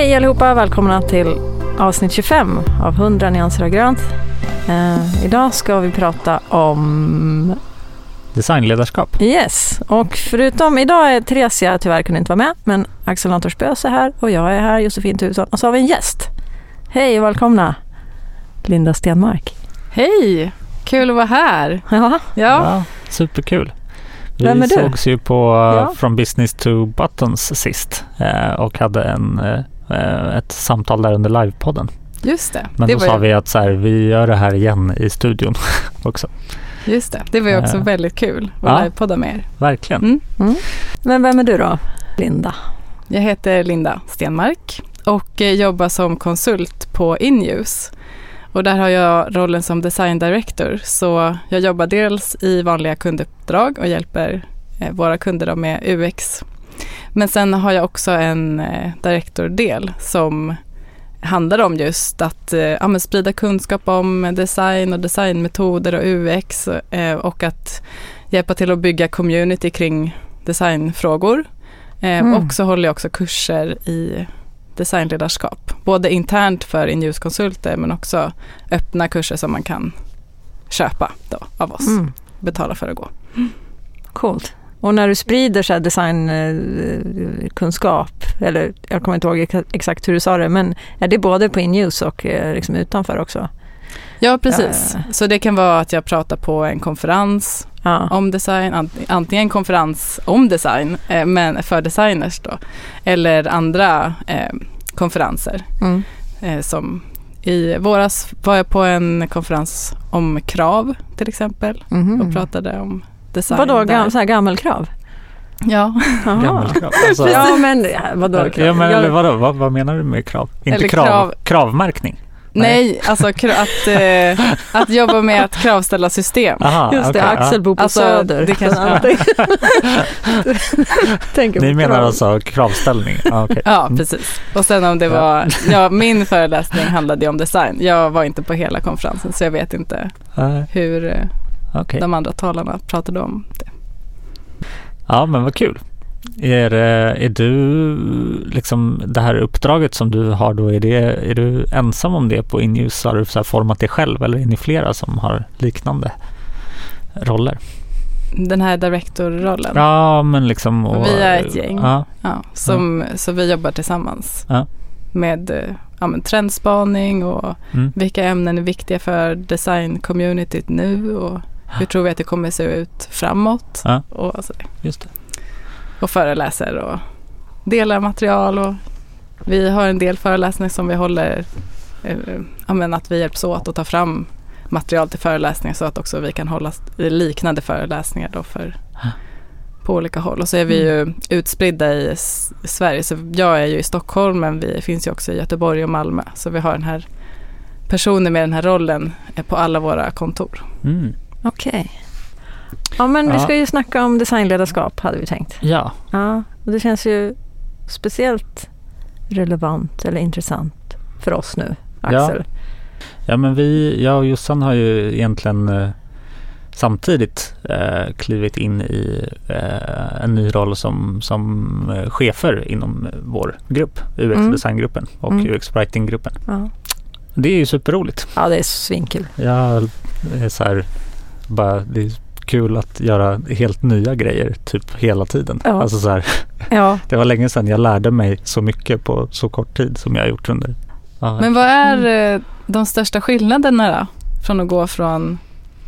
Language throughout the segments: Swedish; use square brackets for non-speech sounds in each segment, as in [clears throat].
Hej allihopa, välkomna till avsnitt 25 av 100 nyanser av grönt. Eh, idag ska vi prata om Designledarskap. Yes, och förutom idag är Theresia tyvärr kunde inte vara med, men Axel Antorsbös är här och jag är här, Josefin Tusson. Och så har vi en gäst. Hej och välkomna, Linda Stenmark. Hej! Kul att vara här. Ja, Ja, superkul. Vi Vem är du? sågs ju på Ja. From Business to Buttons sist eh, och hade en, eh, ett samtal där under livepodden. just det. Men det då sa ju, vi att så här, vi gör det här igen i studion [laughs] också. Just det. Det var ju också Ja. väldigt kul att Ja. livepodda med er. Verkligen. Mm. mm. men vem är du då, Linda? Jag heter Linda Stenmark och eh, jobbar som konsult på Inuse. Och där har jag rollen som design director. Så jag jobbar dels i vanliga kunduppdrag och hjälper eh, våra kunder med UX. Men sen har jag också en eh, directordel som handlar om just att eh, ja, sprida kunskap om design och designmetoder och UX eh, och att hjälpa till att bygga community kring designfrågor. Mm. Och så håller jag också kurser i designledarskap. Både internt för Inljuskonsulter men också öppna kurser som man kan köpa då, av oss. Mm. Betala för att gå. Coolt. Och när du sprider så designkunskap, eller jag kommer inte ihåg exa- exakt hur du sa det, men är det både på Innews och eh, liksom utanför också? Ja, precis. Ja. Så det kan vara att jag pratar på en konferens Ja. om design, ant- antingen konferens om design, eh, men för designers då, eller andra eh, konferenser. Mm. Eh, som i våras var jag på en konferens om krav till exempel Mhm. och pratade om design. Vadå, gam, så här gammelkrav? Ja. Gammelkrav. Alltså, Ja, men ja, vadå? ja, men, Jag- eller vadå, vad, vad menar du med krav? Inte Eller krav, krav- kravmärkning? nej, alltså kra- att, eh, att jobba med att kravställa system. Aha, Just det, okej, ja. Axel bor på Alltså, Söder. det kanske-. [laughs] Tänker Ni på menar krav. alltså kravställning? Ah, okay. Ja, precis. Och sen om det Ja. var, ja [laughs] min föreläsning handlade ju om design. Jag var inte på hela konferensen så jag vet inte Eh, hur okej. de andra talarna pratade om det. Ja, men vad kul. Är, eh, är du, liksom det här uppdraget som du har då, är, det, är du ensam om det på Innews? Har du så format det själv eller är ni flera som har liknande roller? Den här directorrollen. Ja, men liksom. Och, Vi är ett gäng. Ja, Ja, som, Så vi jobbar tillsammans Ja. med ja, men trendspaning och mm, vilka ämnen är viktiga för design-communityt nu och hur tror vi att det kommer se ut framåt. Ja. Och, sådär. just det. och föreläser och delar material. Och vi har en del föreläsningar som vi håller, eh, att vi hjälps åt att ta fram material till föreläsningar så att också vi kan hålla liknande föreläsningar då för, på olika håll. Och så är vi ju utspridda i Sverige. Så jag är ju i Stockholm men vi finns ju också i Göteborg och Malmö. Så vi har den här personer med den här rollen på alla våra kontor. Mm. Okej. Ja, men vi Ja. ska ju snacka om designledarskap hade vi tänkt. Ja, Ja, och det känns ju speciellt relevant eller intressant för oss nu, Ja. Axel. ja, men vi, jag och Jossan har ju egentligen eh, samtidigt eh, klivit in i eh, en ny roll som, som eh, chefer inom vår grupp, Mm. UX-designgruppen och Mm. UX-writing-gruppen. Ja. Det är ju superroligt. ja, det är svinkul. Jag är så här, bara, det är kul att göra helt nya grejer typ hela tiden. Ja. Alltså så här, [laughs] Ja, det var länge sedan jag lärde mig så mycket på så kort tid som jag har gjort under. Ja, Men vad är eh, de största skillnaderna då? Från att gå från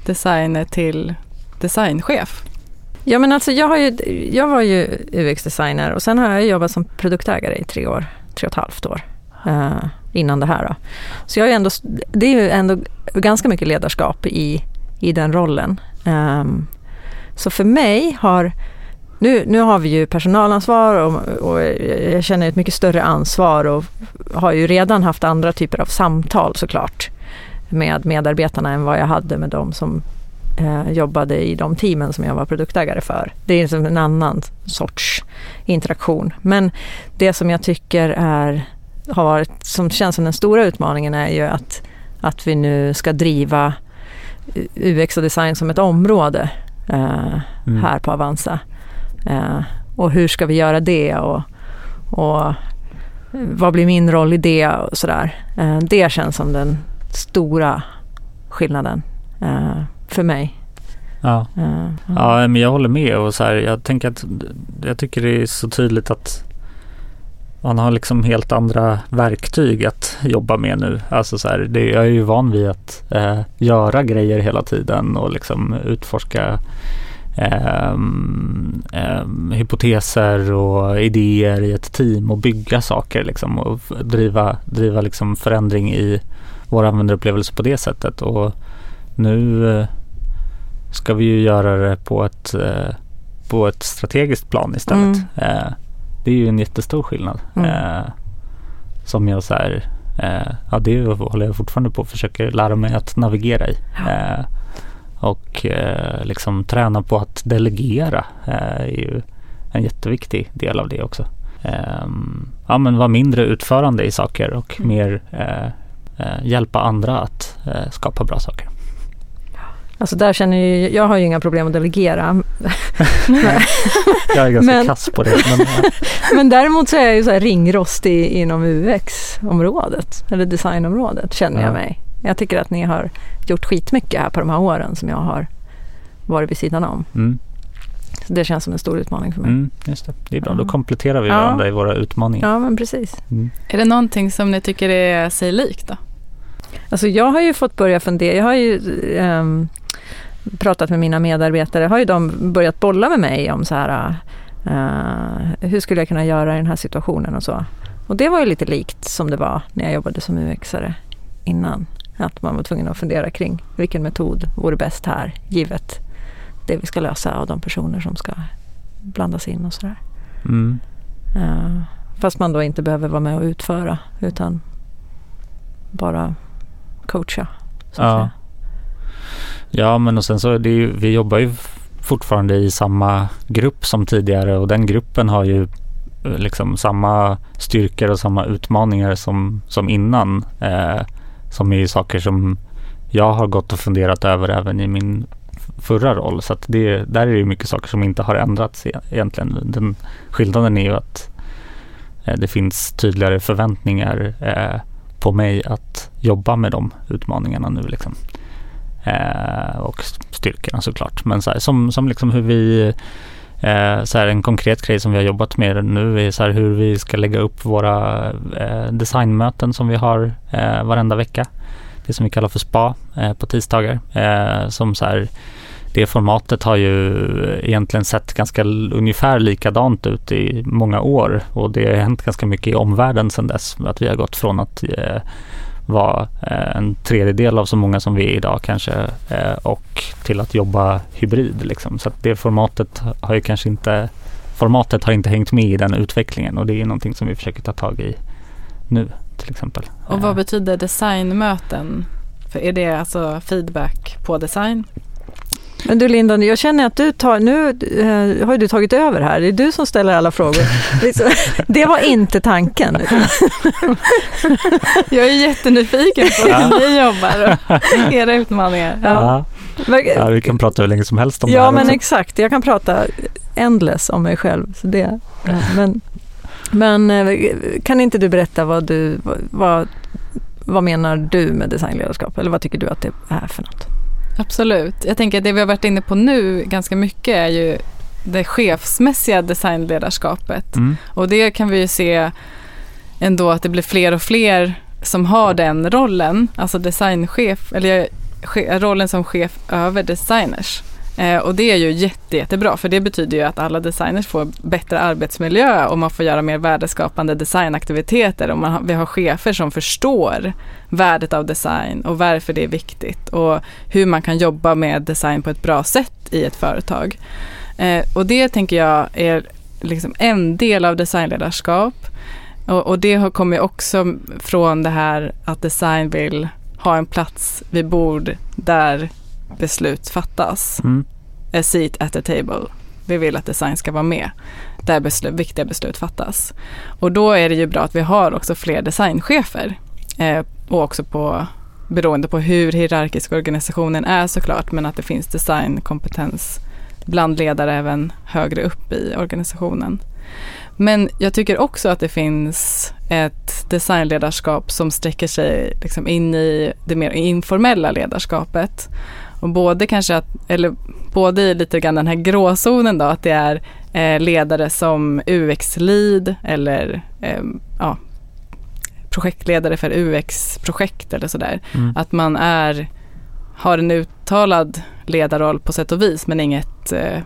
designer till designchef? ja men alltså jag, har ju, jag var ju UX-designer och sen har jag jobbat som produktägare i tre år, tre och ett halvt år. eh, innan det här då. Så jag är ändå, det är ju ändå ganska mycket ledarskap i, i den rollen. Um, så för mig har nu, nu har vi ju personalansvar och, och jag känner ett mycket större ansvar och har ju redan haft andra typer av samtal såklart med medarbetarna än vad jag hade med de som eh, jobbade i de teamen som jag var produktägare för. Det är liksom en annan sorts interaktion. Men det som jag tycker är, har varit, som känns som den stora utmaningen är ju att, att vi nu ska driva UX och design som ett område eh, Mm. här på Avanza. Eh, och hur ska vi göra det? Och, och vad blir min roll i det och sådär. Eh, det känns som den stora skillnaden eh, för mig. Ja. Eh, ja, men jag håller med och så här, jag tänker att jag tycker det är så tydligt att man har liksom helt andra verktyg att jobba med nu. Alltså så här, det, jag är ju van vid att eh, göra grejer hela tiden och liksom utforska eh, eh, hypoteser och idéer i ett team och bygga saker liksom och driva, driva liksom förändring i vår användarupplevelse på det sättet. Och nu eh, ska vi ju göra det på ett, eh, på ett strategiskt plan istället. Mm. Det är ju en jättestor skillnad. Mm. Eh, som jag så här, eh, ja det håller jag fortfarande på och försöker lära mig att navigera i. Eh, och eh, liksom träna på att delegera eh, är ju en jätteviktig del av det också. Ehm, ja men vara mindre utförande i saker och Mm. mer eh, hjälpa andra att skapa bra saker. Alltså där känner ju, jag har ju inga problem att delegera. [laughs] Jag är ganska Men- kass på det. Men, [laughs] Men däremot så är jag ju så här ringrostig inom UX-området, eller designområdet känner Ja. jag mig. Jag tycker att ni har gjort skitmycket här på de här åren som jag har varit vid sidan om. mm, Så det känns som en stor utmaning för mig. mm, just det. det är bra, då Ja. kompletterar vi Ja. varandra i våra utmaningar. Ja, men precis. Mm. Är det någonting som ni tycker är sig likt då? Alltså jag har ju fått börja fundera, jag har ju ehm, pratat med mina medarbetare, har ju de börjat bolla med mig om så här, eh, hur skulle jag kunna göra i den här situationen och så. Och det var ju lite likt som det var när jag jobbade som UX-are innan. Att man var tvungen att fundera kring vilken metod vore bäst här, givet det vi ska lösa och de personer som ska blandas in och sådär. Mm. Eh, fast man då inte behöver vara med och utföra utan bara coacha. Så Ja. Ja, men och sen så är det ju, vi jobbar ju fortfarande i samma grupp som tidigare och den gruppen har ju eh, liksom samma styrkor och samma utmaningar som, som innan. Eh, som är ju saker som jag har gått och funderat över även i min förra roll. Så att det, där är det ju mycket saker som inte har ändrats e-, egentligen. Den skillnaden är ju att eh, det finns tydligare förväntningar eh, på mig att jobba med de utmaningarna nu liksom. Eh, och styrkorna såklart. Men så här, som, som liksom hur vi eh, så här, en konkret grej som vi har jobbat med nu är så här, hur vi ska lägga upp våra eh, designmöten som vi har eh, varenda vecka. Det som vi kallar för SPA eh, på tisdagar. Eh, som så här, det formatet har ju egentligen sett ganska ungefär likadant ut i många år och det har hänt ganska mycket i omvärlden sedan dess. Att vi har gått från att eh, vara eh, en tredjedel av så många som vi är idag kanske eh, och till att jobba hybrid. Liksom. Så det formatet har ju kanske inte formatet har inte hängt med i den utvecklingen och det är någonting som vi försöker ta tag i nu till exempel. Och vad Eh, betyder designmöten? För är det alltså feedback på design? Men du Linda, jag känner att du tar, nu eh, har ju du tagit över här. Det är du som ställer alla frågor. [laughs] Liksom, det var inte tanken. [laughs] Jag är jättenyfiken på hur ni jobbar och [laughs] era utmaningar. Ja. ja, ja, vi kan prata hur länge som helst om det Ja, här men också. exakt. Jag kan prata endless om mig själv. Så det, ja, men, men eh, kan inte du berätta vad du, vad, vad menar du med designledarskap? Eller vad tycker du att det är för något? Absolut. Jag tänker att det vi har varit inne på nu ganska mycket är ju det chefsmässiga designledarskapet. Mm. Och det kan vi ju se ändå att det blir fler och fler som har den rollen, alltså designchef, eller rollen som chef över designers. Eh, och det är ju jätte, jättebra för det betyder ju att alla designers får bättre arbetsmiljö och man får göra mer värdeskapande designaktiviteter och man har, vi har chefer som förstår värdet av design och varför det är viktigt och hur man kan jobba med design på ett bra sätt i ett företag. Eh, och det tänker jag är liksom en del av designledarskap och, och det kommer också från det här att design vill ha en plats vid bord där beslut fattas. Mm. A seat at the table. Vi vill att design ska vara med där beslut, viktiga beslut fattas. Och då är det ju bra att vi har också fler designchefer. Eh, och också på, beroende på hur hierarkisk organisationen är såklart, men att det finns designkompetens bland ledare även högre upp i organisationen. Men jag tycker också att det finns ett designledarskap som sträcker sig liksom in i det mer informella ledarskapet. Och både kanske att, eller både i lite grann den här gråzonen då, att det är eh, ledare som UX-lead eller eh, ja, projektledare för UX-projekt eller sådär. Mm. Att man är, har en uttalad ledarroll på sätt och vis men inget eh,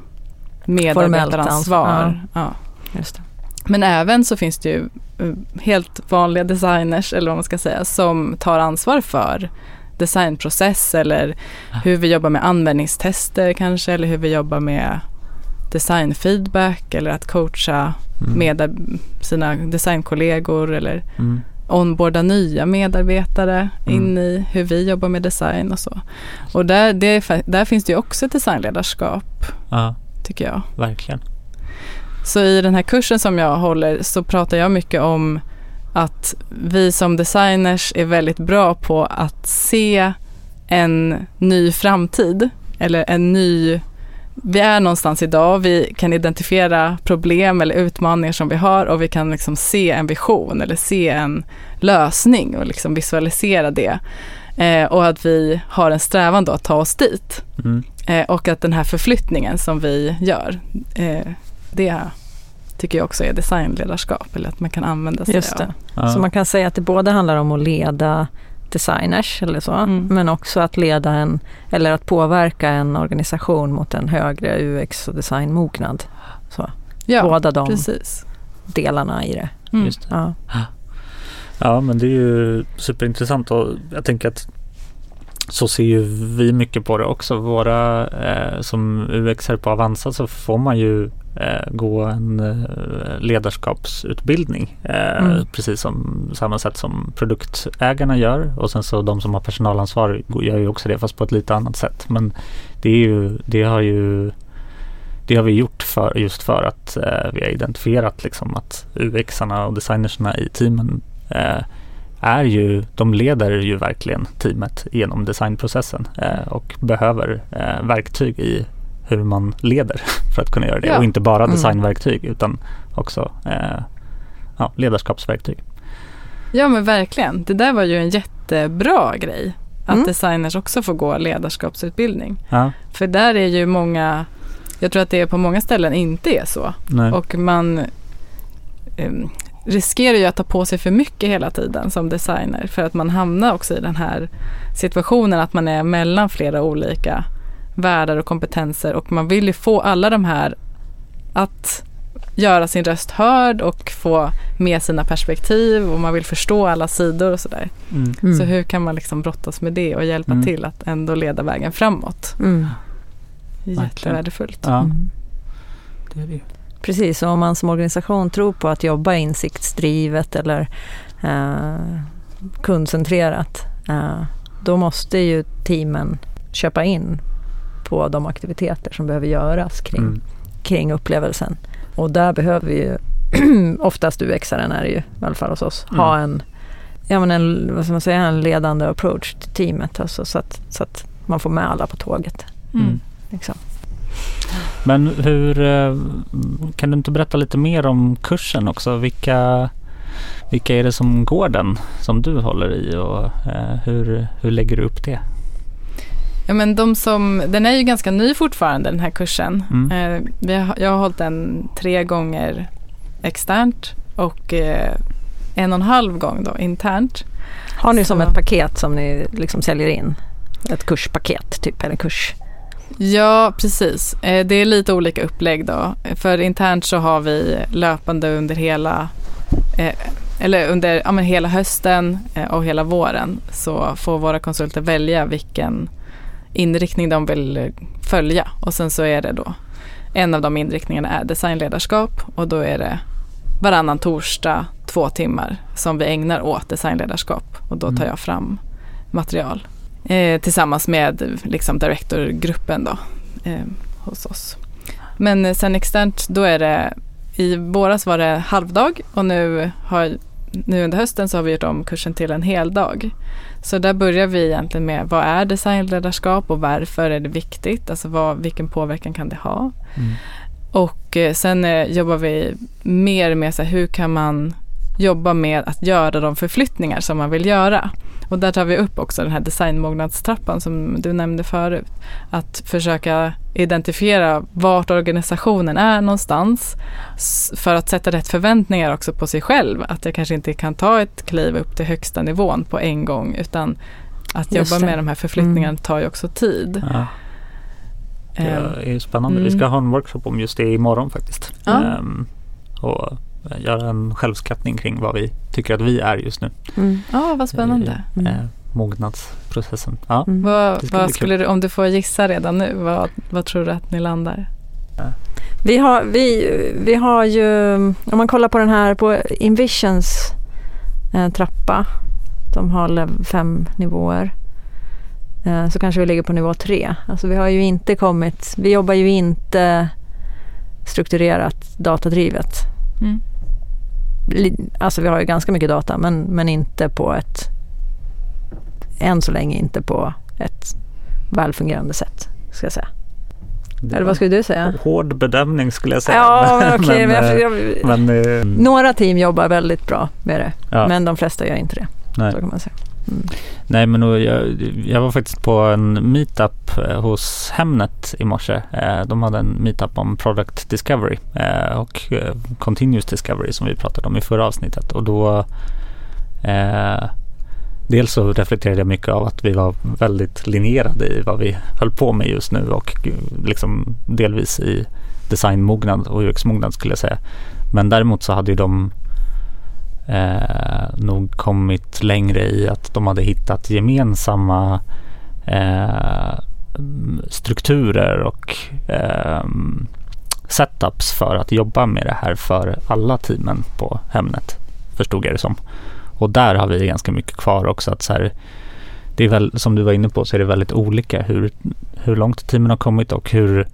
medarbetaransvar. Ja. Just det. Men även så finns det ju eh, helt vanliga designers eller vad man ska säga som tar ansvar för designprocess eller hur vi jobbar med användningstester kanske eller hur vi jobbar med designfeedback eller att coacha Mm. med sina designkollegor eller Mm. onboarda nya medarbetare Mm. in i hur vi jobbar med design och så. Och där, det, där finns det ju också ett designledarskap Ja, tycker jag. verkligen. Så i den här kursen som jag håller så pratar jag mycket om att vi som designers är väldigt bra på att se en ny framtid eller en ny vi är någonstans idag, vi kan identifiera problem eller utmaningar som vi har och vi kan liksom se en vision eller se en lösning och liksom visualisera det. Eh, och att vi har en strävan då att ta oss dit. Mm. Eh, och att den här förflyttningen som vi gör, eh, det tycker jag också är designledarskap eller att man kan använda sig Just av. det. Ja. Så man kan säga att det både handlar om att leda designers eller så, Mm. men också att leda en, eller att påverka en organisation mot en högre UX och designmognad. Så, Ja, båda de precis. delarna i det. Mm. Just det. Ja. Ja, men det är ju superintressant och jag tänker att så ser ju vi mycket på det också. Våra eh, som UX här på Avanza så får man ju gå en eh, ledarskapsutbildning. Eh, Mm. Precis som samma sätt som produktägarna gör och sen så de som har personalansvar gör ju också det fast på ett lite annat sätt. Men det är ju, det har ju det har vi gjort för, just för att eh, vi har identifierat liksom att UX-arna och designerserna i teamen eh, är ju, de leder ju verkligen teamet genom designprocessen eh, och behöver eh, verktyg i hur man leder [laughs] för att kunna göra det. Ja. Och inte bara Mm. designverktyg utan också eh, ja, ledarskapsverktyg. Ja men verkligen, det där var ju en jättebra grej. Att Mm. designers också får gå ledarskapsutbildning. Ja, För där är ju många, jag tror att det på många ställen inte är så. nej. Och man em, riskerar ju att ta på sig för mycket hela tiden som designer. För att man hamnar också i den här situationen att man är mellan flera olika världar och kompetenser. Och man vill ju få alla de här att göra sin röst hörd och få med sina perspektiv och man vill förstå alla sidor och sådär. Mm. Mm. Så hur kan man liksom brottas med det och hjälpa Mm. till att ändå leda vägen framåt? Mm. Jättevärdefullt. Ja, Mm. det är det. Precis, och om man som organisation tror på att jobba insiktsdrivet eller eh, kundcentrerat, eh, då måste ju teamen köpa in på de aktiviteter som behöver göras kring, Mm. kring upplevelsen. Och där behöver vi ju, [clears throat] oftast UX-aren är det ju, i alla fall hos oss, Mm. ha en, ja, men en, vad ska man säga, en ledande approach till teamet, alltså, så, att, så att man får med alla på tåget. Mm. Liksom. Men hur, eh, kan du inte berätta lite mer om kursen också? Vilka, vilka är det som går den som du håller i och eh, hur, hur lägger du upp det? Ja, men de som, den är ju ganska ny fortfarande den här kursen. Mm. Eh, vi har, jag har hållit den tre gånger externt och eh, en och en halv gång då internt. Har ni som Så. ett paket som ni liksom säljer in? Ett kurspaket typ, eller kurs? Ja, precis. Eh, det är lite olika upplägg då. För internt så har vi löpande under hela eh, eller under ja, men hela hösten eh, och hela våren så får våra konsulter välja vilken inriktning de vill eh, följa och sen så är det då en av de inriktningarna är designledarskap och då är det varannan torsdag två timmar som vi ägnar åt designledarskap och då tar Mm. jag fram material eh, tillsammans med liksom directorgruppen då eh, hos oss. Men eh, sen externt då är det i våras var det halvdag och nu, har, nu under hösten så har vi gjort om kursen till en hel dag. Så där börjar vi egentligen med vad är designledarskap och varför är det viktigt? Alltså vad, vilken påverkan kan det ha? Mm. Och eh, sen eh, jobbar vi mer med så här, hur kan man jobba med att göra de förflyttningar som man vill göra. Och där tar vi upp också den här designmognadstrappan som du nämnde förut. Att försöka identifiera vart organisationen är någonstans för att sätta rätt förväntningar också på sig själv. Att jag kanske inte kan ta ett kliv upp till högsta nivån på en gång utan att Just jobba det. med de här förflyttningarna Mm. tar ju också tid. Ja, det Ehm, är spännande. Vi mm. ska ha en workshop om just det imorgon faktiskt. Ja. Ehm, och göra en självskattning kring vad vi tycker att vi är just nu. Mm. Ja, vad spännande. I Mm. Mognadsprocessen. Ja. Mm. Vad, vad skulle du, om du får gissa redan nu, vad, vad tror du att ni landar? Vi, har, vi, vi har ju, om man kollar på den här på Invisions eh, trappa, de har fem nivåer, eh, så kanske vi ligger på nivå tre. Alltså vi har ju inte kommit, vi jobbar ju inte strukturerat datadrivet. Mm. Alltså vi har ju ganska mycket data men, men inte på ett, än så länge inte på ett välfungerande sätt. Ska jag säga. Eller vad skulle du säga? Hård bedömning skulle jag säga. Ja, [laughs] men okej. men eh, jag, jag, men, eh, några team jobbar väldigt bra med det, ja, men de flesta gör inte det. nej. Så kan man säga. Mm. Nej men jag, jag var faktiskt på en meetup eh, hos Hemnet i morse. Eh, De hade en meetup om product discovery eh, och eh, continuous discovery som vi pratade om i förra avsnittet. Och då eh, Dels så reflekterade jag mycket av att vi var väldigt linjerade i vad vi höll på med just nu och liksom delvis i designmognad och UX-mognad skulle jag säga. Men däremot så hade ju de eh, nog kommit längre i att de hade hittat gemensamma eh, strukturer och eh, setups för att jobba med det här för alla teamen på Hemnet, förstod jag det som. Och där har vi ganska mycket kvar också. att så här, det är väl, Som du var inne på så är det väldigt olika hur, hur långt teamen har kommit och hur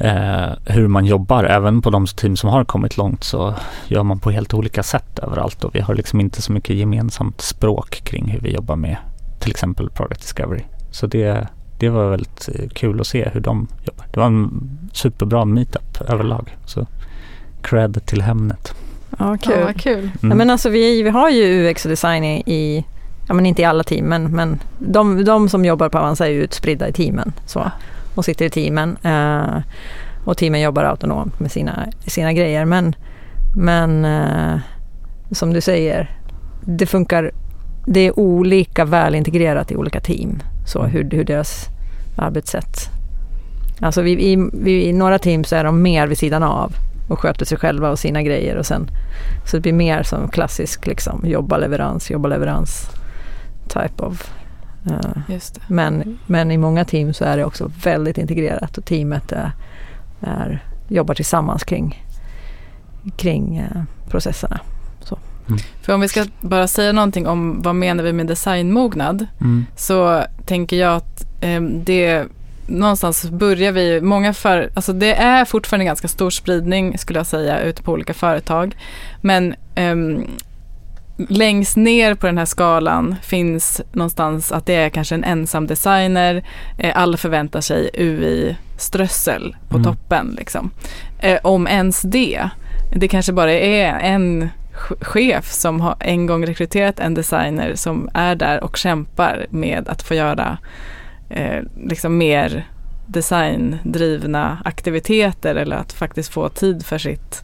eh, hur man jobbar. Även på de team som har kommit långt så gör man på helt olika sätt överallt och vi har liksom inte så mycket gemensamt språk kring hur vi jobbar med till exempel Product Discovery. Så det, det var väldigt eh, kul att se hur de jobbar. Det var en superbra meetup överlag. Så cred till Hemnet. Ja, Ja, kul. vad kul. Mm. Ja, men alltså vi, vi har ju UX och design i, i ja men inte i alla team, men, men de, de som jobbar på Avanza är utspridda i teamen. Så, och sitter i teamen. Eh, och teamen jobbar autonomt med sina, sina grejer. Men, men eh, som du säger, det funkar, det är olika välintegrerat i olika team. Så hur, hur deras arbetssätt. Alltså vi, i, vi, i några team så är de mer vid sidan av och sköter sig själva och sina grejer och sen så det blir mer som klassisk liksom, jobba leverans, jobba leverans type of. Just det. men, men i många team så är det också väldigt integrerat och teamet är, är, jobbar tillsammans kring, kring eh, processerna. För om vi ska bara säga någonting om vad menar vi med designmognad Mm. så tänker jag att eh, det någonstans börjar vi, många för, alltså det är fortfarande ganska stor spridning skulle jag säga ute på olika företag. Men ehm, längst ner på den här skalan finns någonstans att det är kanske en ensam designer, eh, alla förväntar sig UI-strössel på Mm. toppen liksom. Eh, om ens det. Det kanske bara är en ch- chef som har en gång rekryterat en designer som är där och kämpar med att få göra eh, liksom mer designdrivna aktiviteter eller att faktiskt få tid för sitt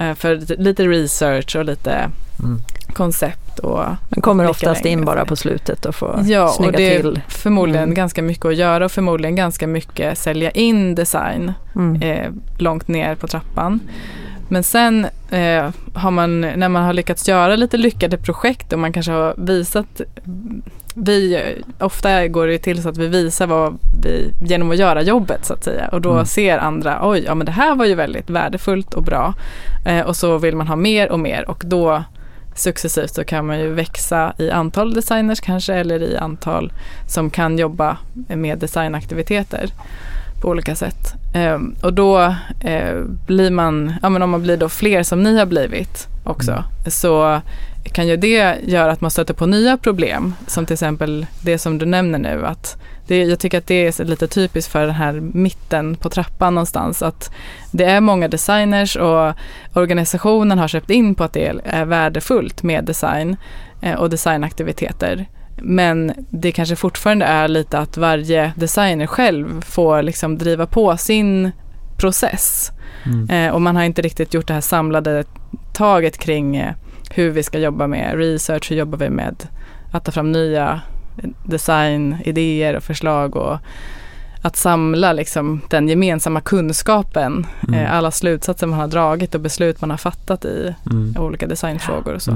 eh, för lite research och lite Mm. koncept och Men kommer oftast in bara på slutet och får Ja, och snygga det är till. förmodligen Mm. ganska mycket att göra och förmodligen ganska mycket sälja in design Mm. eh, långt ner på trappan. Men sen eh, har man, när man har lyckats göra lite lyckade projekt och man kanske har visat, vi, ofta går det till så att vi visar vad vi, genom att göra jobbet så att säga. Och då Mm. ser andra, oj, ja men det här var ju väldigt värdefullt och bra. Eh, och så vill man ha mer och mer. Och då successivt så kan man ju växa i antal designers kanske eller i antal som kan jobba med designaktiviteter på olika sätt. Ehm, och då eh, blir man, ja men om man blir då fler som ni har blivit också, så kan ju det göra att man stöter på nya problem. Som till exempel det som du nämner nu. Att det, jag tycker att det är lite typiskt för den här mitten på trappan någonstans. Att det är många designers och organisationen har köpt in på att det är värdefullt med design eh, och designaktiviteter. Men det kanske fortfarande är lite att varje designer själv får liksom driva på sin process. Mm. Eh, och man har inte riktigt gjort det här samlade taget kring eh, hur vi ska jobba med research, hur jobbar vi med att ta fram nya designidéer och förslag och att samla liksom den gemensamma kunskapen, mm. eh, alla slutsatser man har dragit och beslut man har fattat i mm. olika designfrågor och så.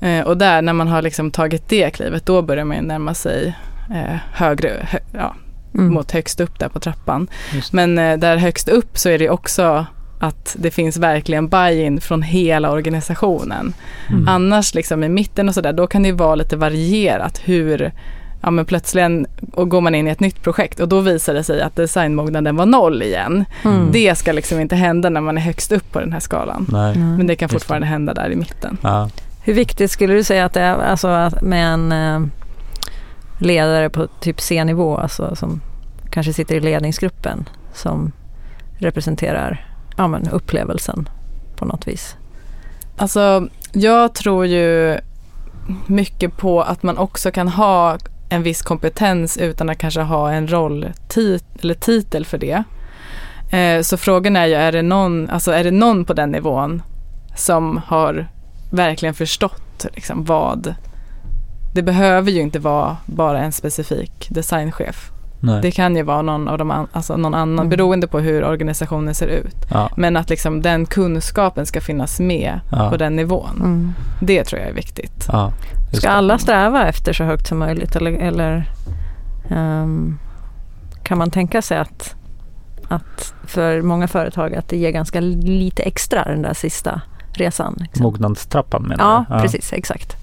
Eh, och där när man har liksom tagit det klivet, då börjar man närma sig eh, högre, hö, ja, mm. mot högst upp där på trappan. Men eh, där högst upp så är det också att det finns verkligen buy-in från hela organisationen. Mm. Annars liksom i mitten och sådär, då kan det vara lite varierat hur ja men plötsligen och går man in i ett nytt projekt och då visar det sig att designmognaden var noll igen. Mm. Det ska liksom inte hända när man är högst upp på den här skalan. Nej. Men det kan fortfarande hända där i mitten. Ja. Hur viktigt skulle du säga att det är alltså, med en eh, ledare på typ C-nivå, alltså, som kanske sitter i ledningsgruppen, som representerar ja, men, upplevelsen på något vis? Alltså, jag tror ju mycket på att man också kan ha en viss kompetens utan att kanske ha en roll tit eller titel för det. Eh, så frågan är ju, är det, någon, alltså är det någon på den nivån som har verkligen förstått liksom vad det behöver ju inte vara bara en specifik designchef. Nej. Det kan ju vara någon, av de alltså någon annan mm. beroende på hur organisationen ser ut. Ja. Men att liksom den kunskapen ska finnas med ja. på den nivån. Mm. Det tror jag är viktigt. Ja, ska alla sträva efter så högt som möjligt eller, eller um, kan man tänka sig att, att för många företag att det ger ganska lite extra den där sista resan. Liksom. Mognadstrappan menar ja, du? Ja, precis. Exakt.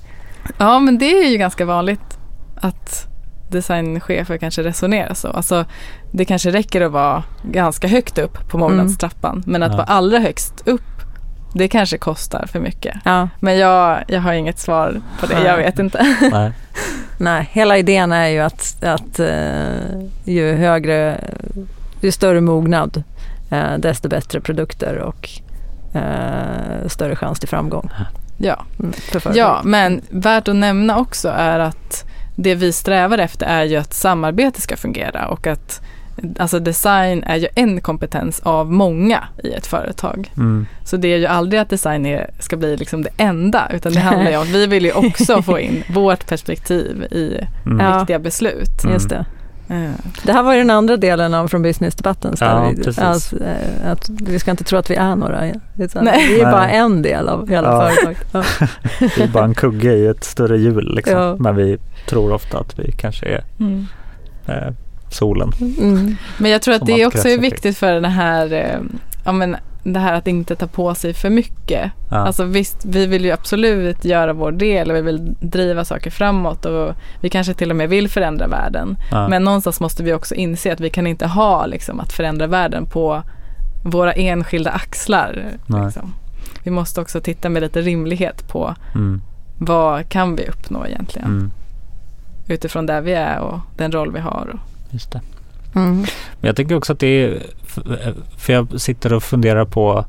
Ja, men det är ju ganska vanligt att designchefer kanske resonerar så. Alltså, det kanske räcker att vara ganska högt upp på mognadstrappan mm. men att ja. vara allra högst upp det kanske kostar för mycket. Ja. Men jag, jag har inget svar på det, jag vet inte. [laughs] Nej. Nej, hela idén är ju att, att uh, ju högre, ju större mognad, uh, desto bättre produkter och uh, större chans till framgång. Ja. Mm, ja, men värt att nämna också är att det vi strävar efter är ju att samarbete ska fungera och att Alltså design är ju en kompetens av många i ett företag. Mm. Så det är ju aldrig att design är, ska bli liksom det enda utan det handlar ju om att vi vill ju också [laughs] få in vårt perspektiv i mm. viktiga beslut. Mm. Just det. Det här var ju den andra delen av Från Business-debatten. Ja, vi, alltså, att vi ska inte tro att vi är några. Utan Nej. Vi är bara en del av hela ja. företaget. Ja. [laughs] vi är bara en kugge i ett större hjul. Liksom. Ja. Men vi tror ofta att vi kanske är mm. eh, solen. Mm. Men jag tror att det också är viktigt för den här eh, ja, men, det här att inte ta på sig för mycket. Ja. Alltså visst, vi vill ju absolut göra vår del och vi vill driva saker framåt och vi kanske till och med vill förändra världen. Ja. Men någonstans måste vi också inse att vi kan inte ha liksom, att förändra världen på våra enskilda axlar. Liksom. Vi måste också titta med lite rimlighet på mm. vad kan vi uppnå egentligen. Mm. Utifrån där vi är och den roll vi har. Just det. Mm. Men jag tänker också att det är, för jag sitter och funderar på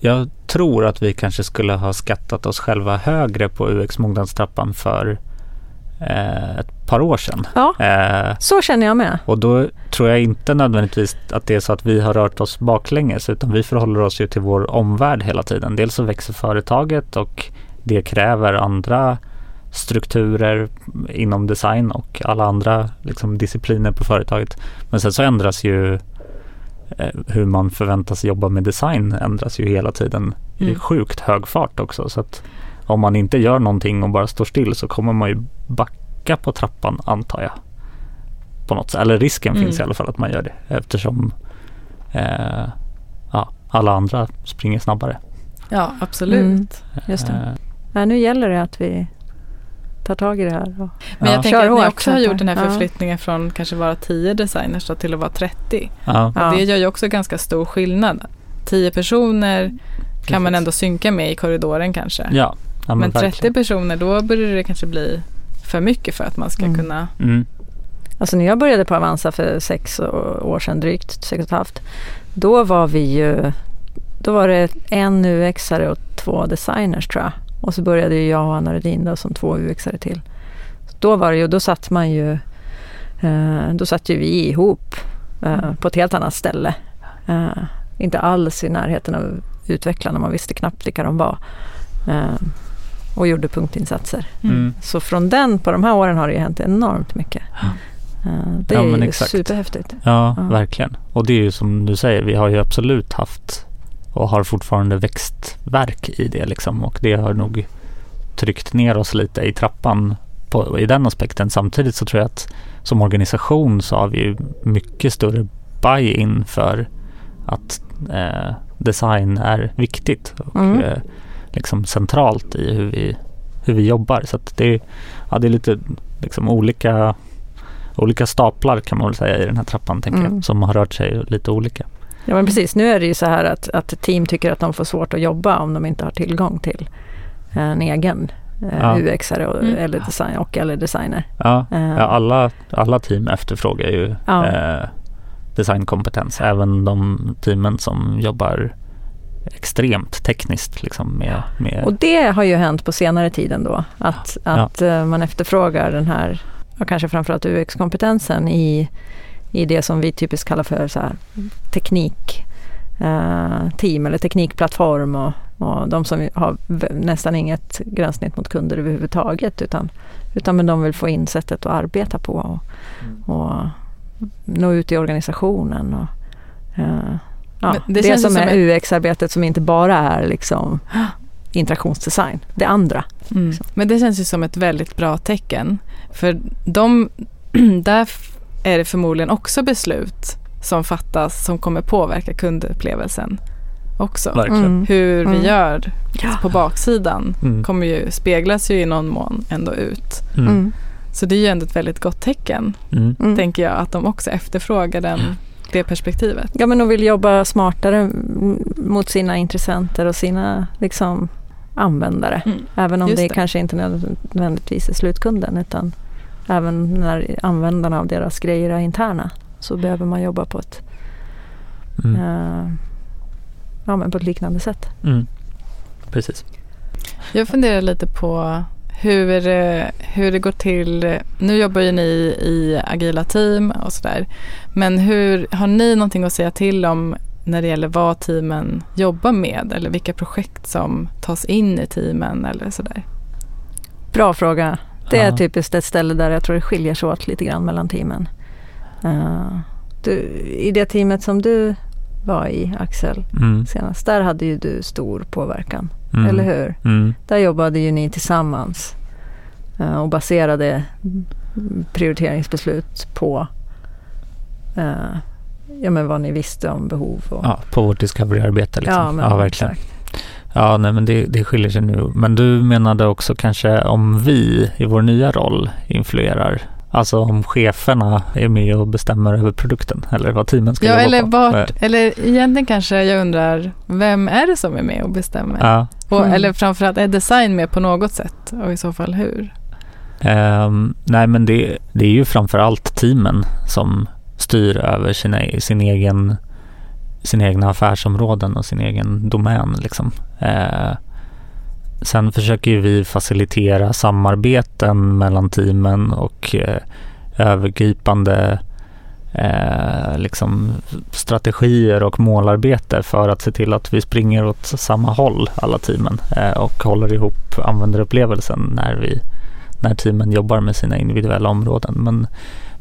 jag tror att vi kanske skulle ha skattat oss själva högre på UX-mognadstrappan för eh, ett par år sedan. Ja, eh, så känner jag med. Och då tror jag inte nödvändigtvis att det är så att vi har rört oss baklänges utan vi förhåller oss ju till vår omvärld hela tiden. Dels så växer företaget och det kräver andra strukturer inom design och alla andra liksom, discipliner på företaget. Men sen så ändras ju hur man förväntas jobba med design ändras ju hela tiden mm. i sjukt hög fart också. Så att om man inte gör någonting och bara står still så kommer man ju backa på trappan antar jag. På något sätt. Eller risken mm. finns i alla fall att man gör det eftersom eh, ja, alla andra springer snabbare. Ja, absolut. Mm. Just det. Eh, ja, nu gäller det att vi tar tag i det här. Och, Men jag tänker att ni också har gjort den här förflyttningen ja. från kanske vara 10 designers till att vara 30. Ja. Och det gör ju också ganska stor skillnad. 10 personer kan man ändå synka med i korridoren kanske. Ja, Ja, men 30 verkligen. personer, då börjar det kanske bli för mycket för att man ska Mm. kunna... Mm. Alltså när jag började på Avanza för sex år sedan drygt, sex och ett halvt, då var vi ju, då var det en UX-are och två designers tror jag. Och så började ju jag och Anna Rudin då som två UX-are till. Då var det ju, då satt man ju, eh, då satt ju vi ihop eh, på ett helt annat ställe. Eh, inte alls i närheten av utvecklarna, man visste knappt vilka de var. Och gjorde punktinsatser. Mm. Så från den, på de här åren har det ju hänt enormt mycket. Det Ja, är men ju exakt. superhäftigt. Ja, Ja. verkligen. Och det är ju som du säger, vi har ju absolut haft och har fortfarande växtverk i det liksom. Och det har nog tryckt ner oss lite i trappan på, i den aspekten. Samtidigt så tror jag att som organisation så har vi ju mycket större buy-in för att eh, design är viktigt och Mm. eh, liksom centralt i hur vi, hur vi jobbar. Så att det, ja, det är lite liksom olika olika staplar kan man väl säga i den här trappan tänker Mm. jag, som har rört sig lite olika. Ja men precis, nu är det ju så här att, att team tycker att de får svårt att jobba om de inte har tillgång till en egen eh, Ja. UX-are och, Mm. eller design, och eller designer. Ja, Eh, ja alla, alla team efterfrågar ju Ja. eh, designkompetens, även de teamen som jobbar extremt tekniskt liksom med, med Och det har ju hänt på senare tid ändå. Att, att eh, man efterfrågar den här, och kanske framförallt UX-kompetensen i, i det som vi typiskt kallar för så här, teknik eh, team eller teknikplattform och, och de som har nästan inget gränssnitt mot kunder överhuvudtaget utan, utan men de vill få in sättet att arbeta på och, och nå ut i organisationen. Och, eh, ja, det det, som som är UX-arbetet som inte bara är liksom interaktionsdesign, det andra. Mm. Men det känns ju som ett väldigt bra tecken. För de, [clears throat] där är det förmodligen också beslut som fattas som kommer påverka kundupplevelsen också. verkligen. Mm. Hur vi Mm. gör Ja. på baksidan Mm. kommer ju, speglas ju i någon mån ändå ut. Mm. Mm. Så det är ju ändå ett väldigt gott tecken, Mm. Tänker jag, att de också efterfrågar den, det perspektivet. Ja men de vill jobba smartare mot sina intressenter och sina liksom, användare. Mm. Även om Just det, det. kanske inte nödvändigtvis är slutkunden utan även när användarna av deras grejer är interna så behöver man jobba på ett, Mm. eh, ja, men på ett liknande sätt. Mm. Precis. Jag funderar lite på hur, eh, hur det går till. Nu jobbar ju ni i agila team och sådär. Men hur, har ni någonting att säga till om när det gäller vad teamen jobbar med eller vilka projekt som tas in i teamen eller sådär? Bra fråga. Det är typiskt ett ställe där jag tror det skiljer sig åt lite grann mellan teamen. Eh, du, I det teamet som du var i Axel Mm. senast, där hade ju du stor påverkan. Mm. Eller hur? Mm. Där jobbade ju ni tillsammans eh, och baserade prioriteringsbeslut på eh, ja, men vad ni visste om behov. Och, Ja, på vårt discovery-arbete liksom. Ja, men ja verkligen. exakt. Ja, nej men det, det skiljer sig nu. Men du menade också kanske om vi i vår nya roll influerar. Alltså om cheferna är med och bestämmer över produkten eller vad teamen ska Ja, jobba eller, på. vart, eller egentligen kanske jag undrar, vem är det som är med och bestämmer? Ja, Och, Mm. Eller framförallt, är design med på något sätt? Och i så fall hur? Ehm, nej men det, det är ju framförallt teamen som styr över sina, sin egen sina egna affärsområden och sin egen domän. Liksom. Eh, sen försöker ju vi facilitera samarbeten mellan teamen och eh, övergripande eh, liksom strategier och målarbete för att se till att vi springer åt samma håll alla teamen eh, och håller ihop användarupplevelsen när vi när teamen jobbar med sina individuella områden. Men,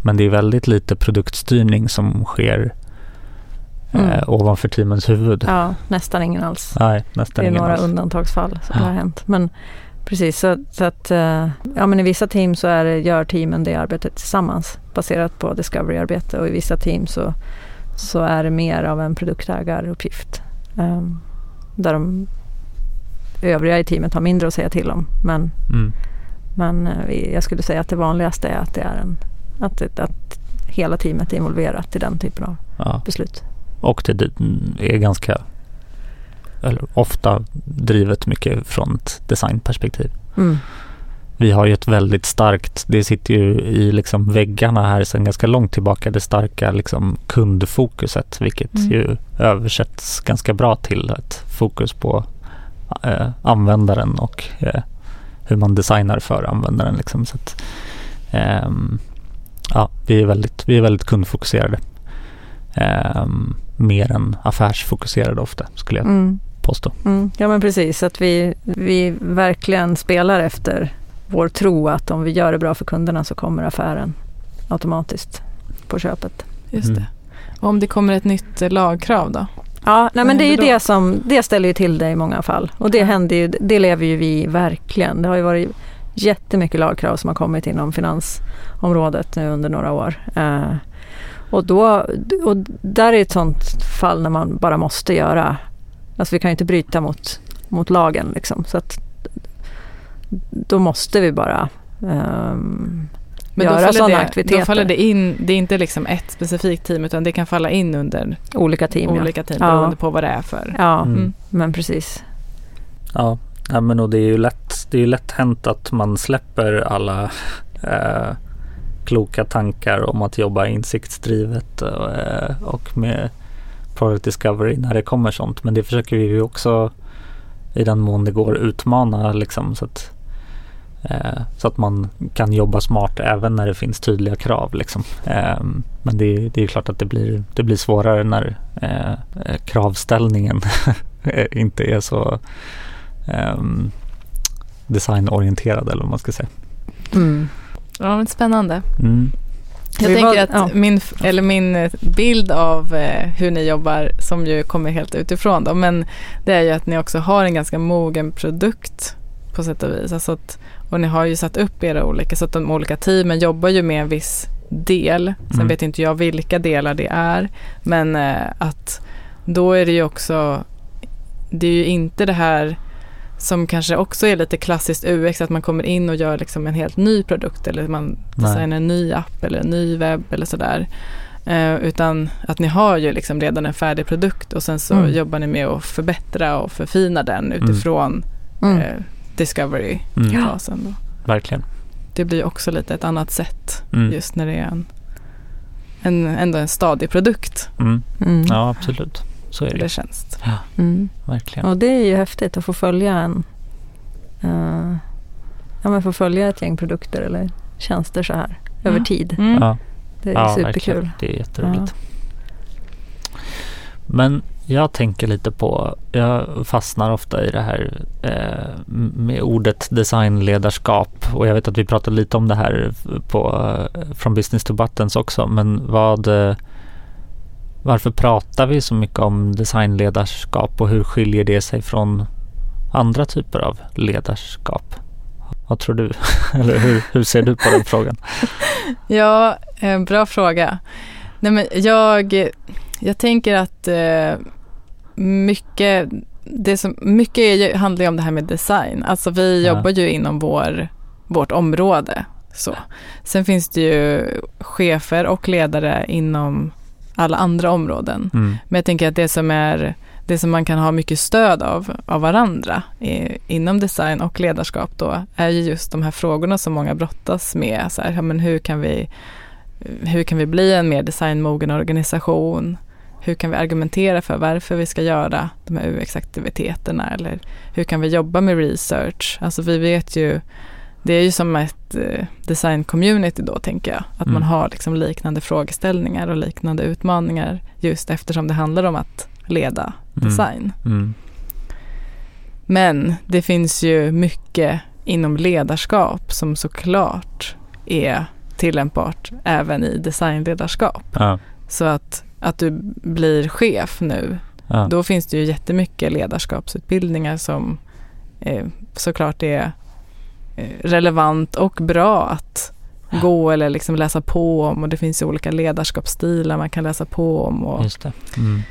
men det är väldigt lite produktstyrning som sker eh, Mm. ovanför teamens huvud. Ja, nästan ingen alls. Nej, nästan Det är några alls. undantagsfall som Ja. har hänt. Men precis, så, så att eh, ja, men i vissa team så är det, gör teamen det arbetet tillsammans baserat på discovery-arbete och i vissa team så, så är det mer av en produktägaruppgift. Um, där de övriga i teamet har mindre att säga till om. Men, Mm. men eh, jag skulle säga att det vanligaste är att, det är en, att, det- att hela teamet är involverat i den typen av Ja. beslut. Och det är ganska eller ofta drivet mycket från ett designperspektiv. Mm. Vi har ju ett väldigt starkt, det sitter ju i liksom väggarna här sedan ganska långt tillbaka, det starka liksom kundfokuset, vilket Mm. ju översätts ganska bra till ett fokus på eh, användaren och eh, hur man designar för användaren. Liksom. Så att, ehm, ja, vi, är väldigt, vi är väldigt kundfokuserade. Ehm, mer än affärsfokuserade ofta, skulle jag Mm. påstå. Mm. Ja men precis, att vi, vi verkligen spelar efter vår tro att om vi gör det bra för kunderna så kommer affären automatiskt på köpet. Just Mm. det. Och om det kommer ett nytt eh, lagkrav då? Ja, nej, men det är ju det som, det ställer ju till det i många fall. Och det Ja. händer ju, det lever ju vi verkligen. Det har ju varit jättemycket lagkrav som har kommit inom finansområdet nu under några år. Eh, och, då, och där är ett sånt fall när man bara måste göra, alltså vi kan ju inte bryta mot, mot lagen liksom. Så att då måste vi bara ehm, Men göra sådana det, aktiviteter. då faller det in, det är inte liksom ett specifikt team utan det kan falla in under olika team. ja. olika team Ja. beroende på vad det är för. Ja. Mm. men precis. Ja, ja men och det är ju lätt, det är lätt hänt att man släpper alla eh, kloka tankar om att jobba insiktsdrivet och, eh, och med product discovery när det kommer sånt. Men det försöker vi ju också i den mån det går utmana liksom så att, eh, så att man kan jobba smart även när det finns tydliga krav. Liksom. Eh, men det, är- det är ju klart att det blir, det blir svårare när eh, eh kravställningen [laughs] inte är så ehm, designorienterad eller vad man ska säga. Mm. Ja, men spännande. Mm. Jag Vi tänker var- att ja. min, eller min eh, bild av eh, hur ni jobbar, som ju kommer helt utifrån då, men det är ju att ni också har en ganska mogen produkt på sätt och vis. Alltså att, och ni har ju satt upp era olika, så att de olika teamen jobbar ju med en viss del. Sen Mm. vet inte jag vilka delar det är, men eh, att då är det ju också, det är ju inte det här som kanske också är lite klassiskt UX, att man kommer in och gör liksom en helt ny produkt eller man Nej. designar en ny app eller en ny webb eller sådär. Eh, utan att ni har ju liksom redan en färdig produkt och sen så Mm. jobbar ni med att förbättra och förfina den utifrån Mm. eh, discovery-fasen. Mm. Verkligen. Det blir också lite ett annat sätt Mm. just när det är en, en, ändå en stadig produkt. Mm. Mm. Ja, absolut. Så är det Det ju. känns. Mm. Verkligen. Och det är ju häftigt att få följa en eh, ja, men få följa ett gäng produkter eller tjänster så här över Ja. tid. Mm. Ja, Det är ja, superkul. verkligen. Det är jätteroligt. Men jag tänker lite på, jag fastnar ofta i det här eh, med ordet designledarskap och jag vet att vi pratade lite om det här på, eh, från Business to Buttons också, men vad eh, varför pratar vi så mycket om designledarskap och hur skiljer det sig från andra typer av ledarskap? Vad tror du? [laughs] Eller hur, hur ser du på den frågan? [laughs] Ja, eh, bra fråga. Nej, men jag, jag tänker att eh, mycket, det som, mycket är handlar ju om det här med design. Alltså vi Ja. jobbar ju inom vår, vårt område. Så. Sen finns det ju chefer och ledare inom alla andra områden. Mm. Men jag tänker att det som är det som man kan ha mycket stöd av, av varandra i, inom design och ledarskap då är ju just de här frågorna som många brottas med. Så här, ja, men hur, kan vi, hur kan vi bli en mer designmogen organisation? Hur kan vi argumentera för varför vi ska göra de här UX-aktiviteterna? Eller hur kan vi jobba med research? Alltså vi vet ju, det är ju som ett eh, design-community då tänker jag. Att Mm. man har liksom liknande frågeställningar och liknande utmaningar just eftersom det handlar om att leda Mm. design. Mm. Men det finns ju mycket inom ledarskap som såklart är tillämpbart även i designledarskap. Ja. Så att, att du blir chef nu, Ja. då finns det ju jättemycket ledarskapsutbildningar som eh, såklart är relevant och bra att gå eller liksom läsa på om och det finns ju olika ledarskapsstilar man kan läsa på om. Och, Just det. Mm.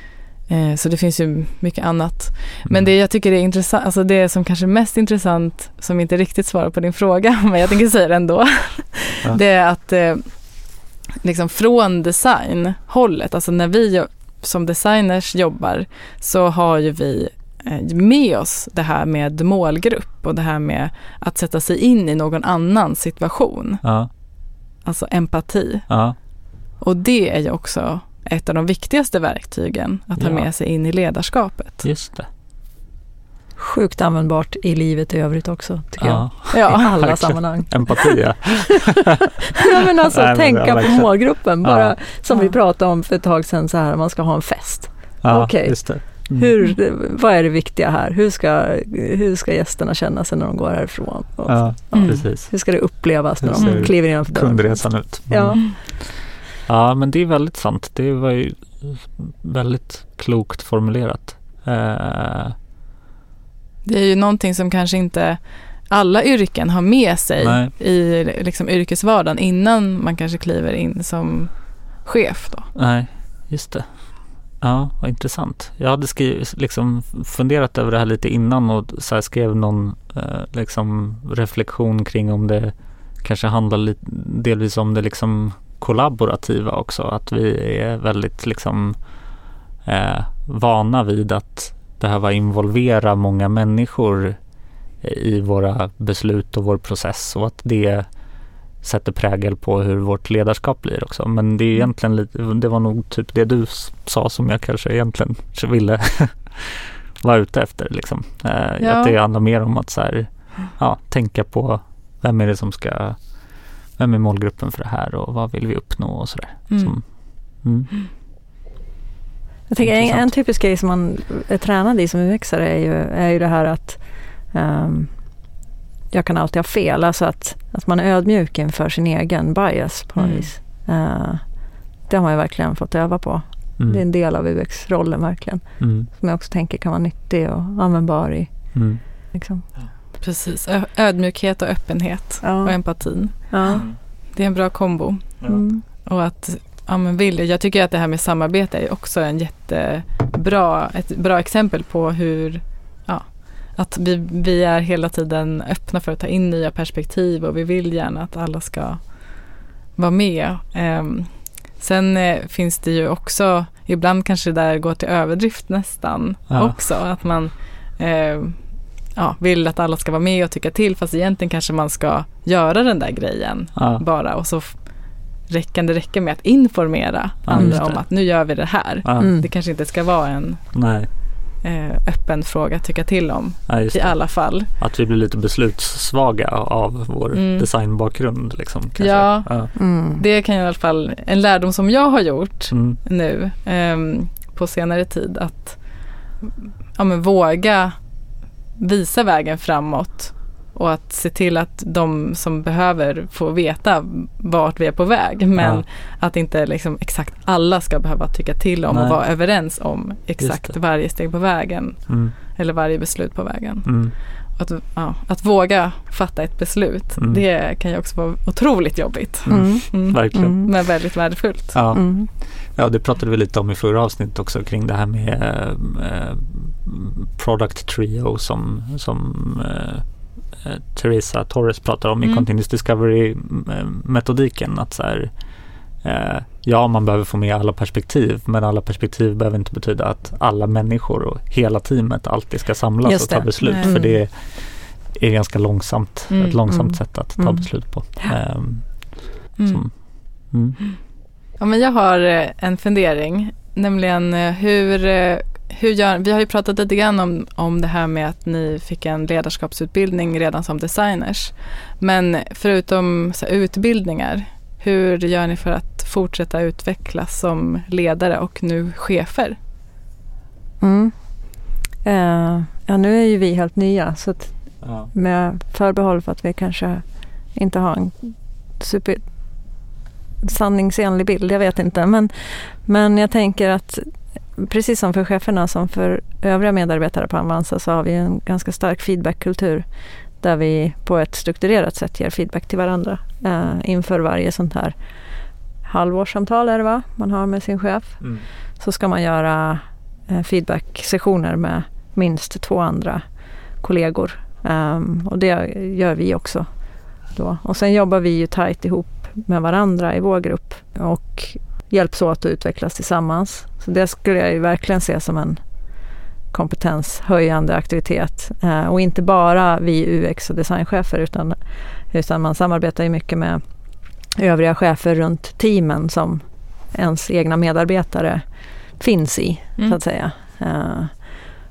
eh, så det finns ju mycket annat. Men Mm. det jag tycker är intressant, alltså det som kanske är mest intressant, som inte riktigt svarar på din fråga, [laughs] men jag tänker säga det ändå, Ja. [laughs] det är att eh, liksom från designhållet, alltså när vi som designers jobbar så har ju vi eh, med oss det här med målgrupp och det här med att sätta sig in i någon annans situation. Ja, Alltså empati. ja, Och det är ju också ett av de viktigaste verktygen att ta Ja. med sig in i ledarskapet. just det. Sjukt användbart i livet i övrigt också, tycker Ja. jag. I alla verkligen. sammanhang. Empati, ja. [laughs] ja, men alltså Nej, men tänka på målgruppen, bara Ja. som vi pratade om för ett tag sedan, så här, man ska ha en fest. ja Okej. Just det. Mm. Hur, vad är det viktiga här? Hur ska, hur ska gästerna känna sig när de går härifrån? Och Ja, Mm. precis. Hur ska det upplevas när de kliver innanför dörren? Kundresan ut. Mm. Ja. Ja, men det är väldigt sant. Det var ju väldigt klokt formulerat. Eh, Det är ju någonting som kanske inte alla yrken har med sig Nej. i liksom, yrkesvardagen innan man kanske kliver in som chef. Då. nej, just det. Ja, vad intressant. Jag hade skrivit, liksom funderat över det här lite innan och så här skrev någon eh, liksom reflektion kring om det kanske handlar lite, delvis om det liksom kollaborativa också. Att vi är väldigt liksom eh, vana vid att behöva involvera många människor i våra beslut och vår process och att det sätter prägel på hur vårt ledarskap blir också. Men det är egentligen lite, det var nog typ det du sa som jag kanske egentligen [laughs] ville [laughs] vara ute efter liksom. Eh, Ja. Att det handlar mer om att så här, ja, tänka på vem är det som ska, vem är målgruppen för det här och vad vill vi uppnå och sådär. Mm. Mm. Jag tänker en, en typisk grej som man är tränad i som UXare är ju, är ju det här att ehm, jag kan alltid ha fel. Alltså att, att man är ödmjuk inför sin egen bias på något Mm. vis. Eh, det har man ju verkligen fått öva på. Mm. Det är en del av UX-rollen verkligen. Mm. Som jag också tänker kan vara nyttig och användbar i. Mm. Liksom. Precis, Ö- ödmjukhet och öppenhet och Ja. empatin. Ja. Det är en bra kombo. Mm. Och att ja, men vilja. Jag tycker att det här med samarbete är också en jättebra, ett bra exempel på hur att vi, vi är hela tiden öppna för att ta in nya perspektiv och vi vill gärna att alla ska vara med. Ehm, sen eh, finns det ju också, ibland kanske det där går till överdrift nästan Ja. också, att man eh, ja, vill att alla ska vara med och tycka till fast egentligen kanske man ska göra den där grejen Ja. bara och så f- räck- kan det räcka med att informera Ja, andra om att nu gör vi det här. Ja. Det kanske inte ska vara en Nej, öppen fråga att tycka till om ja, i det. alla fall. Att vi blir lite beslutssvaga av vår Mm. designbakgrund. Liksom, kanske. Ja. Ja. Mm. Det kan i alla fall, en lärdom som jag har gjort Mm. nu ehm, på senare tid att ja, men våga visa vägen framåt och att se till att de som behöver få veta vart vi är på väg men Ja. att inte liksom exakt alla ska behöva tycka till om Nej. och vara överens om exakt varje steg på vägen Mm. eller varje beslut på vägen. Mm. Att, ja, att våga fatta ett beslut, Mm. det kan ju också vara otroligt jobbigt. Mm. Mm. Verkligen. Mm. Men väldigt värdefullt. Ja. Mm. ja, det pratade vi lite om i förra avsnittet också kring det här med eh, product trio som, som eh, eh, Teresa Torres pratar om i Mm. Continuous Discovery-metodiken. Att så här, eh, ja, man behöver få med alla perspektiv, men alla perspektiv behöver inte betyda att alla människor och hela teamet alltid ska samlas Just och ta det. beslut. Nej. För det är ganska långsamt, Mm. ett långsamt Mm. sätt att ta Mm. beslut på. Mm. som, mm. Ja, men jag har eh, en fundering, nämligen eh, hur, eh, hur gör, vi har ju pratat lite grann om, om det här med att ni fick en ledarskapsutbildning redan som designers. Men förutom så här, utbildningar, hur gör ni för att fortsätta utvecklas som ledare och nu chefer? Mm. Eh, ja, nu är ju vi helt nya så att Ja. med förbehåll för att vi kanske inte har en super sanningsenlig bild, jag vet inte. Men, men jag tänker att precis som för cheferna som för övriga medarbetare på Avanza så har vi en ganska stark feedbackkultur där vi på ett strukturerat sätt ger feedback till varandra eh, inför varje sånt här halvårssamtal är det va? man har med sin chef. Mm. Så ska man göra eh, feedback-sessioner med minst två andra kollegor. Ehm, och det gör vi också. Då. Och sen jobbar vi ju tajt ihop med varandra i vår grupp och hjälps åt att utvecklas tillsammans. Så det skulle jag ju verkligen se som en kompetenshöjande aktivitet. Eh, och inte bara vi UX och designchefer utan, utan man samarbetar ju mycket med övriga chefer runt teamen som ens egna medarbetare finns i, mm. så att säga. Uh,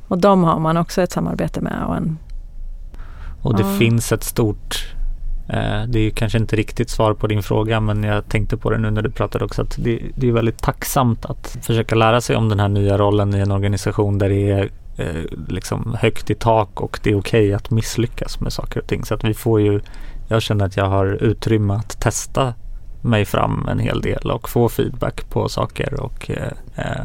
och de har man också ett samarbete med. Och, en, och det uh. finns ett stort det är kanske inte riktigt svar på din fråga men jag tänkte på det nu när du pratade också att det, det är väldigt tacksamt att försöka lära sig om den här nya rollen i en organisation där det är eh, liksom högt i tak och det är okej okay att misslyckas med saker och ting. Så att vi får ju, jag känner att jag har utrymme att testa mig fram en hel del och få feedback på saker och eh, eh,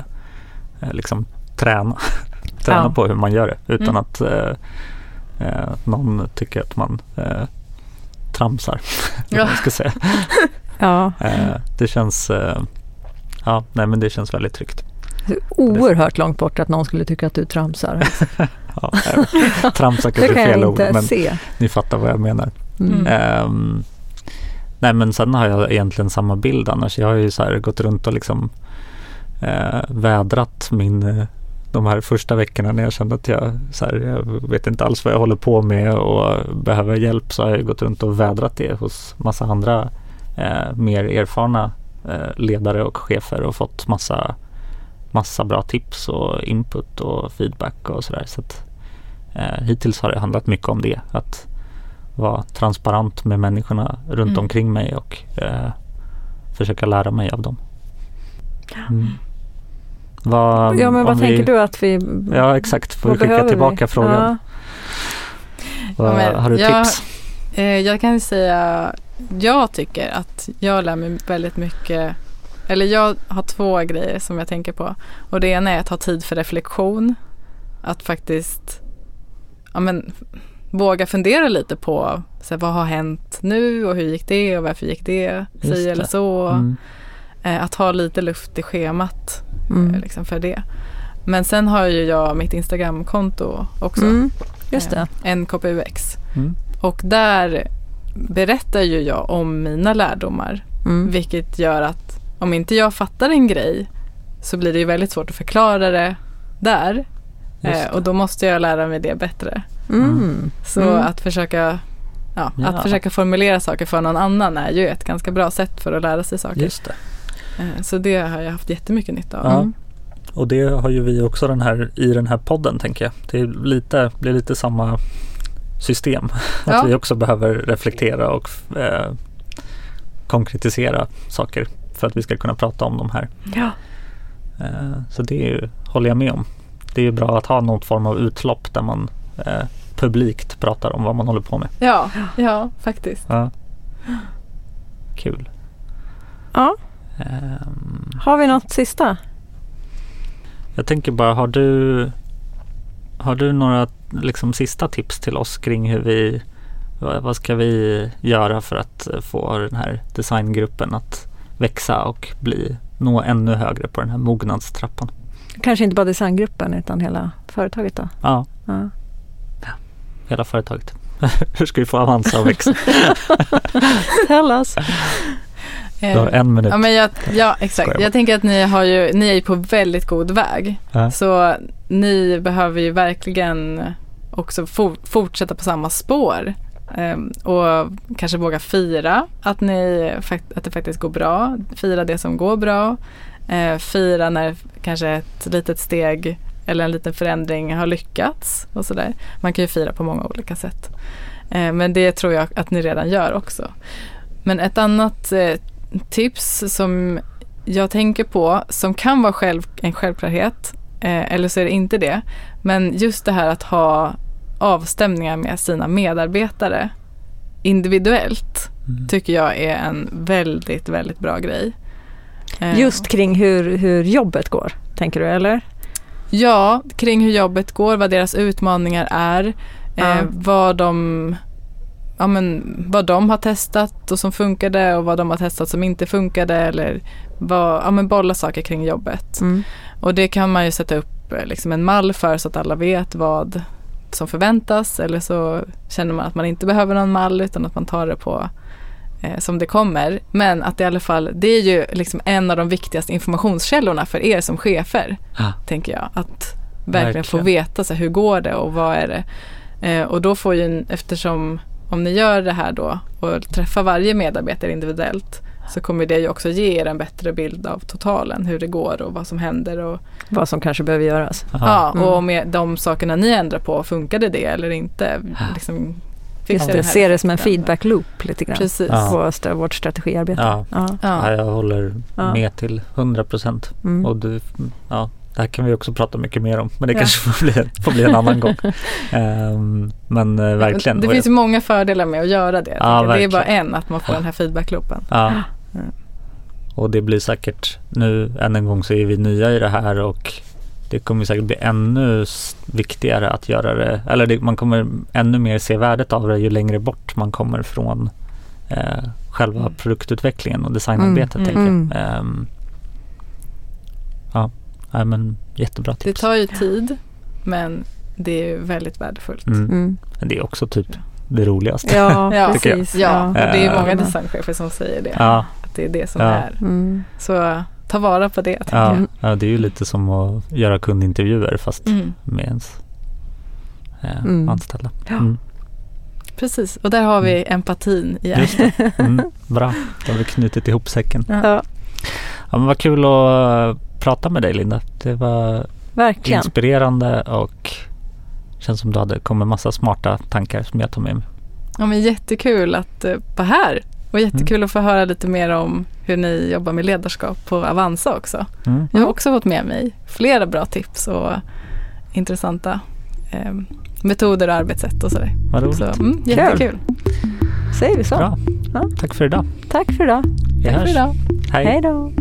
eh liksom träna, [laughs] träna ja. på hur man gör det utan mm. att eh, eh någon tycker att man eh, tramsar. [laughs] Ja. man ska säga. [laughs] ja. det känns ja, nej, men det känns väldigt tryggt. Oerhört långt bort att någon skulle tycka att du tramsar. [laughs] ja, tramsar kanske är fel ord men se. ni fattar vad jag menar. Mm. Um, Nej men sen har jag egentligen samma bild annars. Jag har ju så gått runt och liksom eh, vädrat min eh, de här första veckorna när jag kände att jag, så här, jag vet inte alls vad jag håller på med och behöver hjälp så har jag gått runt och vädrat det hos massa andra eh, mer erfarna eh, ledare och chefer och fått massa, massa bra tips och input och feedback och sådär. Så att, eh, hittills har det handlat mycket om det. Att vara transparent med människorna runt mm. omkring mig och eh, försöka lära mig av dem. Mm. Vad, ja men vad tänker vi, du att vi Ja exakt, får vi skicka tillbaka vi? frågan. Ja. Vad, ja, har du jag, tips? Eh, jag kan säga, jag tycker att jag lär mig väldigt mycket eller jag har två grejer som jag tänker på. Och det ena är att ha tid för reflektion. Att faktiskt ja, men, våga fundera lite på så här, vad har hänt nu och hur gick det och varför gick det si eller så. Mm. Eh, att ha lite luft i schemat mm. eh, liksom för det. Men sen har ju jag mitt Instagramkonto också. Mm. Just det. Eh, NKPUX. Mm. Och där berättar ju jag om mina lärdomar. Mm. Vilket gör att om inte jag fattar en grej så blir det ju väldigt svårt att förklara det där. Eh, och då måste jag lära mig det bättre. Mm. Så mm. att försöka ja, ja. Att försöka formulera saker för någon annan är ju ett ganska bra sätt för att lära sig saker. Just det. Eh, så det har jag haft jättemycket nytta av. Ja. Och det har ju vi också den här, i den här podden tänker jag. Det är lite, blir lite samma system. [laughs] Att ja. vi också behöver reflektera och eh, konkretisera saker för att vi ska kunna prata om de här. Ja. Eh, så det är ju, håller jag med om. Det är ju bra att ha någon form av utlopp där man eh, publikt pratar om vad man håller på med. Ja, ja faktiskt. Ja. Kul. Ja. Um, har vi något sista? Jag tänker bara, har du, har du några liksom, sista tips till oss kring hur vi, vad ska vi göra för att få den här designgruppen att växa och bli, nå ännu högre på den här mognadstrappan? Kanske inte bara designgruppen utan hela företaget då? Ja. ja hela företaget. [laughs] Hur ska vi få Avanza att växa? [laughs] Tell us. [laughs] Du har en minut. Ja, men jag, ja exakt. Jag, tänker att ni, har ju, ni är ju på väldigt god väg. Ja. Så ni behöver ju verkligen också for, fortsätta på samma spår. Um, och kanske våga fira att, ni, att det faktiskt går bra. Fira det som går bra. Uh, fira när kanske ett litet steg eller en liten förändring har lyckats och sådär. Man kan ju fira på många olika sätt. Eh, men det tror jag att ni redan gör också. Men ett annat eh, tips som jag tänker på som kan vara själv, en självklarhet eh, eller så är det inte det. Men just det här att ha avstämningar med sina medarbetare individuellt mm. tycker jag är en väldigt, väldigt bra grej. Just kring hur, hur jobbet går, tänker du eller? Ja, kring hur jobbet går, vad deras utmaningar är, eh, vad, de, ja, men, vad de har testat och som funkade och vad de har testat som inte funkade eller vad, ja, men bolla saker kring jobbet. Mm. Och det kan man ju sätta upp eh, liksom en mall för så att alla vet vad som förväntas eller så känner man att man inte behöver någon mall utan att man tar det på eh, som det kommer. Men att i alla fall, det är ju liksom en av de viktigaste informationskällorna för er som chefer, ah. tänker jag. Att verkligen, Verkligen. få veta så här, hur går det och vad är det. Eh, och då får ju, eftersom om ni gör det här då och träffar varje medarbetare individuellt så kommer det ju också ge er en bättre bild av totalen, hur det går och vad som händer. Och, Vad som kanske behöver göras. ja. Mm. och om de sakerna ni ändrar på, funkade det eller inte? Liksom, Just det se det som en feedback loop lite grann. Precis. Ja. På st- vårt strategiarbete. Ja. Ja. Ja, Ja. jag håller Ja. med till 100 procent. Mm. Och du, ja, det här kan vi också prata mycket mer om. Men det Ja. kanske får bli, får bli en annan gång. [laughs] Ehm, men eh, verkligen. Det finns ju många fördelar med att göra det. Ja, det är bara en, att man får den här feedbackloopen. Ja. Mm. Och det blir säkert, nu än en gång så är vi nya i det här och det kommer säkert bli ännu viktigare att göra det, eller det, man kommer ännu mer se värdet av det ju längre bort man kommer från eh, själva Mm. produktutvecklingen och designarbetet. Mm, tänker jag. Ja, nej, men jättebra Det tips. tar ju tid, men det är ju väldigt värdefullt. Mm. Mm. Men det är också typ det roligaste. Ja, [laughs] Ja. Precis. Ja, och det är många designchefer som säger det. Ja, Att det är det som Ja. är. Mm. Så ta vara på det, ja, jag. ja, det är ju lite som att göra kundintervjuer fast Mm. med ens eh, Mm. anställda. Ja. Mm. Precis, och där har vi empatin igen. Just det. Mm, [laughs] bra, då har vi knutit ihop säcken. Ja, Ja, men vad kul att prata med dig Linda. Det var verkligen. inspirerande och känns som du hade kommit massa smarta tankar som jag tar med mig. Ja, men jättekul att uh, vara här. Och jättekul Mm. att få höra lite mer om hur ni jobbar med ledarskap på Avanza också. Mm. Jag har också fått med mig flera bra tips och intressanta eh, metoder och arbetssätt och sådär. Vad roligt. Så, mm, jättekul. Säger vi så. Bra. Ja. Tack för idag. Tack för idag. Vi Tack för hörs. idag. Hej. Hej då.